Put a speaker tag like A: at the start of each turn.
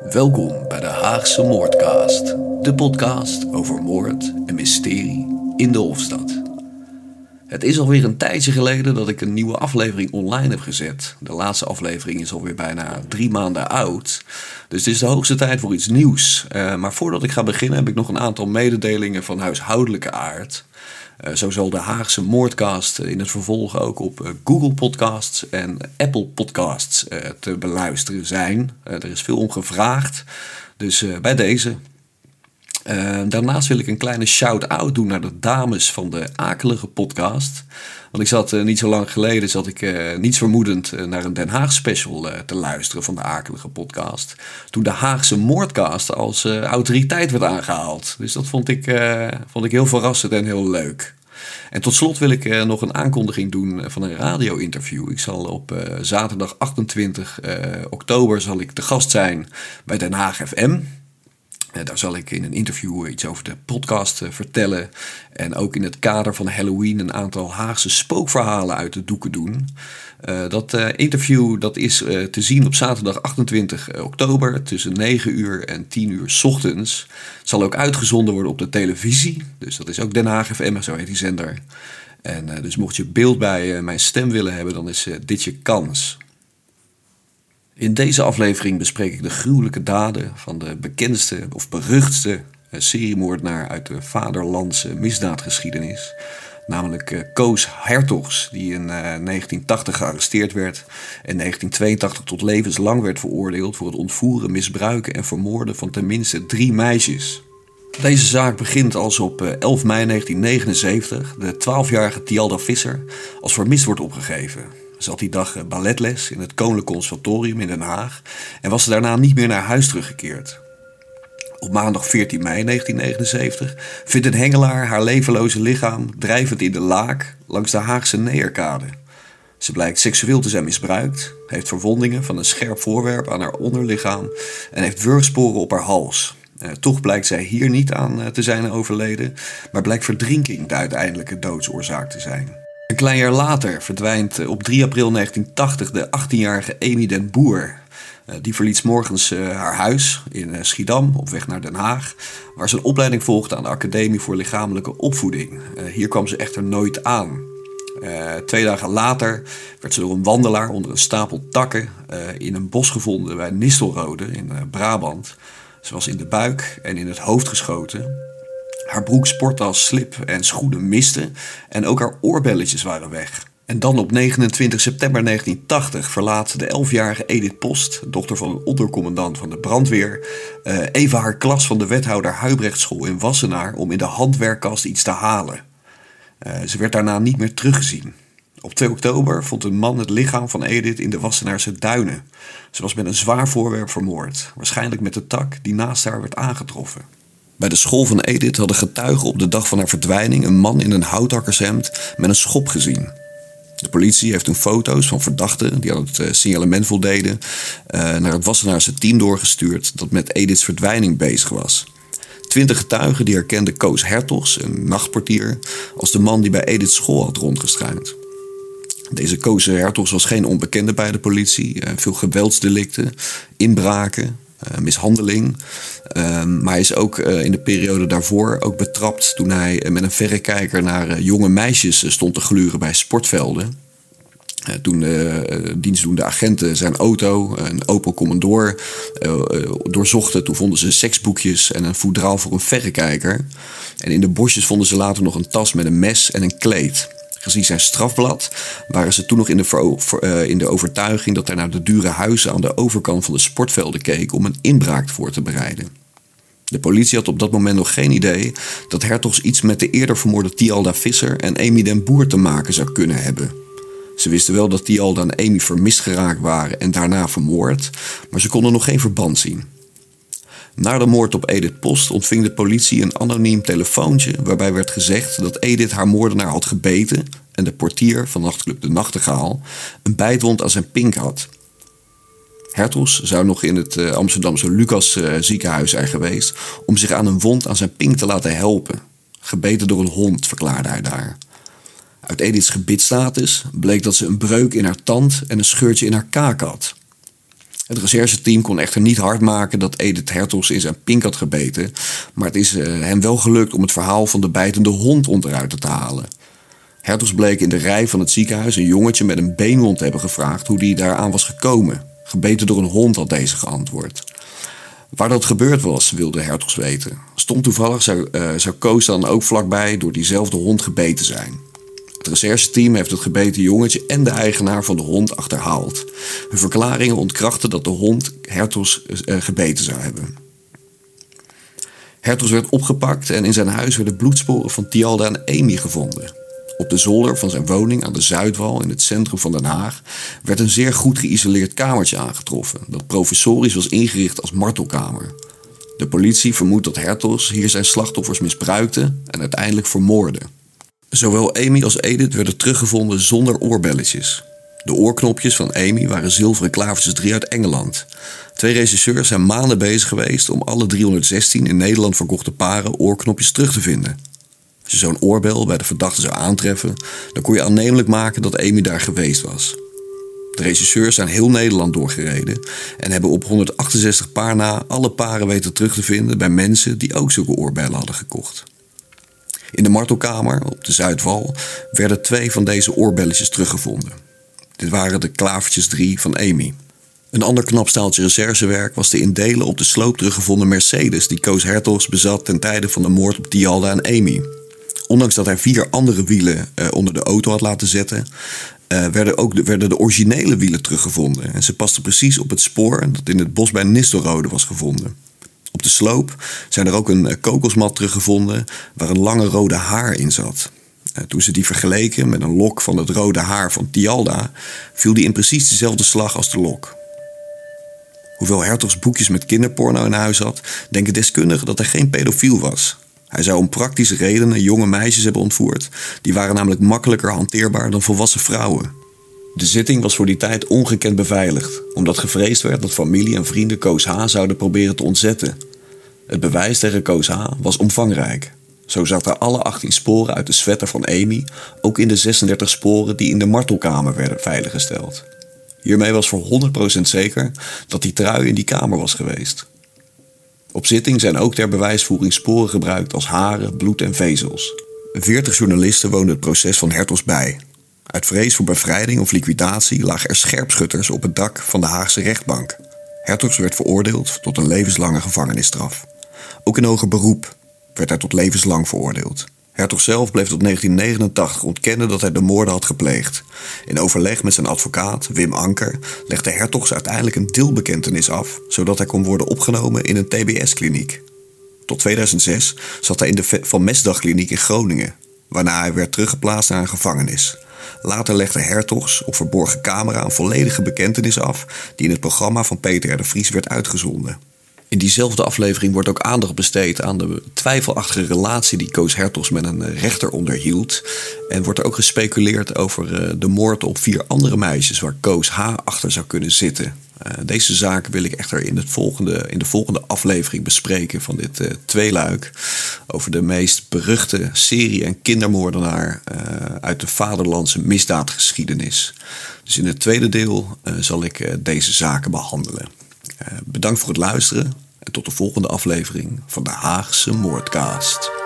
A: Welkom bij de Haagse Moordcast, de podcast over moord en mysterie in de Hofstad. Het is alweer een tijdje geleden dat ik een nieuwe aflevering online heb gezet. De laatste aflevering is alweer bijna drie maanden oud. Dus het is de hoogste tijd voor iets nieuws. Uh, maar voordat ik ga beginnen heb ik nog een aantal mededelingen van huishoudelijke aard. Uh, zo zal de Haagse Moordcast in het vervolg ook op uh, Google Podcasts en Apple Podcasts te beluisteren zijn. er is veel om gevraagd. Dus bij deze. Uh, daarnaast wil ik een kleine shout-out doen naar de dames van de Akelige podcast. Want ik zat uh, niet zo lang geleden, zat ik uh, niets vermoedend naar een Den Haag special te luisteren van de Akelige podcast. Toen de Haagse moordcast als autoriteit werd aangehaald. Dus dat vond ik, vond ik heel verrassend en heel leuk. En tot slot wil ik nog een aankondiging doen van een radio-interview. Ik zal op zaterdag 28 oktober zal ik te gast zijn bij Den Haag FM. Eh, daar zal ik in een interview iets over de podcast eh, vertellen. En ook in het kader van Halloween een aantal Haagse spookverhalen uit de doeken doen. Dat interview dat is te zien op zaterdag 28 oktober tussen 9 uur en 10 uur ochtends. Het zal ook uitgezonden worden op de televisie. Dus dat is ook Den Haag FM, zo heet die zender. En dus mocht je beeld bij mijn stem willen hebben, dan is dit je kans. In deze aflevering bespreek ik de gruwelijke daden van de bekendste of beruchtste eh, seriemoordenaar uit de vaderlandse misdaadgeschiedenis. Namelijk uh, Koos Hertogs, die in uh, 1980 gearresteerd werd en 1982 tot levenslang werd veroordeeld voor het ontvoeren, misbruiken en vermoorden van tenminste drie meisjes. Deze zaak begint als op 11 mei 1979 de 12-jarige Tialda Visser als vermist wordt opgegeven. Ze had die dag eh, balletles in het Koninklijk Conservatorium in Den Haag en was daarna niet meer naar huis teruggekeerd. Op maandag 14 mei 1979 vindt een hengelaar haar levenloze lichaam drijvend in de laak langs de Haagse Neerkade. Ze blijkt seksueel te zijn misbruikt, heeft verwondingen van een scherp voorwerp aan haar onderlichaam en heeft wurgsporen op haar hals. Eh, toch blijkt zij hier niet aan eh, te zijn overleden, maar blijkt verdrinking de uiteindelijke doodsoorzaak te zijn. Een klein jaar later verdwijnt eh, op 3 april 1980 de 18-jarige Amy den Boer. Eh, die verliet morgens eh, haar huis in Schiedam op weg naar Den Haag, waar ze een opleiding volgde aan de Academie voor Lichamelijke Opvoeding. Hier kwam ze echter nooit aan. twee dagen later werd ze door een wandelaar onder een stapel takken in een bos gevonden bij Nistelrode in Brabant. Ze was in de buik en in het hoofd geschoten. Haar broek, sporttas, slip en schoenen misten en ook haar oorbelletjes waren weg. En dan op 29 september 1980 verlaat de 11-jarige Edith Post, dochter van een ondercommandant van de brandweer, uh, even haar klas van de wethouder Huibrechtschool in Wassenaar om in de handwerkkast iets te halen. Uh, ze werd daarna niet meer teruggezien. Op 2 oktober vond een man het lichaam van Edith in de Wassenaarse duinen. Ze was met een zwaar voorwerp vermoord, waarschijnlijk met de tak die naast haar werd aangetroffen. Bij de school van Edith hadden getuigen op de dag van haar verdwijning een man in een houthakkershemd met een schop gezien. De politie heeft hun foto's van verdachten die aan het uh, signalement voldeden uh, naar het Wassenaarse team doorgestuurd dat met Ediths verdwijning bezig was. Twintig getuigen die herkenden Koos Hertogs, een nachtportier, als de man die bij Ediths school had rondgestruind. Deze Koos Hertogs was geen onbekende bij de politie. Uh, veel geweldsdelicten, inbraken, mishandeling. Ehm, maar hij is ook uh, in de periode daarvoor ook betrapt toen hij uh, met een verrekijker naar jonge meisjes stond te gluren bij sportvelden. toen de dienstdoende agenten zijn auto, een Opel Commodore, doorzochten. Toen vonden ze seksboekjes en een voedraal voor een verrekijker. En in de bosjes vonden ze later nog een tas met een mes en een kleed. Gezien zijn strafblad waren ze toen nog in de, uh, in de overtuiging dat hij naar de dure huizen aan de overkant van de sportvelden keek om een inbraak voor te bereiden. De politie had op dat moment nog geen idee dat Hertogs iets met de eerder vermoorde Tialda Visser en Amy den Boer te maken zou kunnen hebben. Ze wisten wel dat Tialda en Amy vermist geraakt waren en daarna vermoord, maar ze konden nog geen verband zien. Na de moord op Edith Post ontving de politie een anoniem telefoontje waarbij werd gezegd dat Edith haar moordenaar had gebeten en de portier van nachtclub De Nachtegaal een bijtwond aan zijn pink had. Hertos zou nog in het eh, Amsterdamse Lucas eh, ziekenhuis zijn geweest om zich aan een wond aan zijn pink te laten helpen. Gebeten door een hond, verklaarde hij daar. Uit Ediths gebitstatus bleek dat ze een breuk in haar tand en een scheurtje in haar kaak had. Het rechercheteam kon echter niet hard maken dat Edith Hertogs in zijn pink had gebeten, maar het is uh, hem wel gelukt om het verhaal van de bijtende hond onderuit te halen. Hertogs bleek in de rij van het ziekenhuis een jongetje met een beenwond te hebben gevraagd hoe die daaraan was gekomen. Gebeten door een hond had deze geantwoord. Waar dat gebeurd was, wilde Hertogs weten. Stond toevallig zou, uh, zou Koos dan ook vlakbij door diezelfde hond gebeten zijn. Het rechercheteam heeft het gebeten jongetje en de eigenaar van de hond achterhaald. Hun verklaringen ontkrachten dat de hond Hertos uh, gebeten zou hebben. Hertos werd opgepakt en in zijn huis werden bloedsporen van Tialda en Amy gevonden. Op de zolder van zijn woning aan de Zuidwal in het centrum van Den Haag werd een zeer goed geïsoleerd kamertje aangetroffen dat professorisch was ingericht als martelkamer. De politie vermoedt dat Hertos hier zijn slachtoffers misbruikte en uiteindelijk vermoordde. Zowel Amy als Edith werden teruggevonden zonder oorbelletjes. De oorknopjes van Amy waren zilveren klavertjes 3 uit Engeland. Twee regisseurs zijn maanden bezig geweest om alle 316 in Nederland verkochte paren oorknopjes terug te vinden. Als je zo'n oorbel bij de verdachte zou aantreffen, dan kon je aannemelijk maken dat Amy daar geweest was. De regisseurs zijn heel Nederland doorgereden en hebben op 168 paar na alle paren weten terug te vinden bij mensen die ook zulke oorbellen hadden gekocht. In de martelkamer op de Zuidwal werden twee van deze oorbelletjes teruggevonden. Dit waren de klavertjes 3 van Amy. Een ander knap staaltje recherchewerk was de in delen op de sloop teruggevonden Mercedes die Koos Hertogs bezat ten tijde van de moord op Dialda en Amy. Ondanks dat hij vier andere wielen uh, onder de auto had laten zetten, uh, werden ook de, werden de originele wielen teruggevonden. En ze pasten precies op het spoor dat in het bos bij Nistelrode was gevonden. Op de sloop zijn er ook een uh, kokosmat teruggevonden waar een lange rode haar in zat. toen ze die vergeleken met een lok van het rode haar van Tialda, viel die in precies dezelfde slag als de lok. Hoewel Hertogs boekjes met kinderporno in huis had, denken deskundigen dat hij geen pedofiel was. Hij zou om praktische redenen jonge meisjes hebben ontvoerd. Die waren namelijk makkelijker hanteerbaar dan volwassen vrouwen. De zitting was voor die tijd ongekend beveiligd, omdat gevreesd werd dat familie en vrienden Koos H. zouden proberen te ontzetten. Het bewijs tegen Koos H. was omvangrijk. Zo zaten alle 18 sporen uit de sweater van Amy ook in de 36 sporen die in de martelkamer werden veiliggesteld. Hiermee was voor 100% zeker dat die trui in die kamer was geweest. Op zitting zijn ook ter bewijsvoering sporen gebruikt als haren, bloed en vezels. Veertig journalisten woonden het proces van Hertos bij. Uit vrees voor bevrijding of liquidatie lagen er scherpschutters op het dak van de Haagse rechtbank. Hertogs werd veroordeeld tot een levenslange gevangenisstraf. Ook in hoger beroep werd hij tot levenslang veroordeeld. Hertog zelf bleef tot 1989 ontkennen dat hij de moorden had gepleegd. In overleg met zijn advocaat, Wim Anker, legde Hertogs uiteindelijk een deelbekentenis af, zodat hij kon worden opgenomen in een TBS-kliniek. Tot 2006 zat hij in de Van Mesdag-kliniek in Groningen, waarna hij werd teruggeplaatst naar een gevangenis. Later legde Hertogs op verborgen camera een volledige bekentenis af, die in het programma van Peter R. de Vries werd uitgezonden. In diezelfde aflevering wordt ook aandacht besteed aan de twijfelachtige relatie die Koos Hertogs met een eh, rechter onderhield. En wordt er ook gespeculeerd over eh, de moord op vier andere meisjes waar Koos H. achter zou kunnen zitten. Uh, deze zaken wil ik echter in, het volgende, in de volgende aflevering bespreken van dit uh, tweeluik. Over de meest beruchte serie- en kindermoordenaar uh, uit de vaderlandse misdaadgeschiedenis. Dus in het tweede deel zal ik deze zaken behandelen. bedankt voor het luisteren en tot de volgende aflevering van de Haagse Moordcast.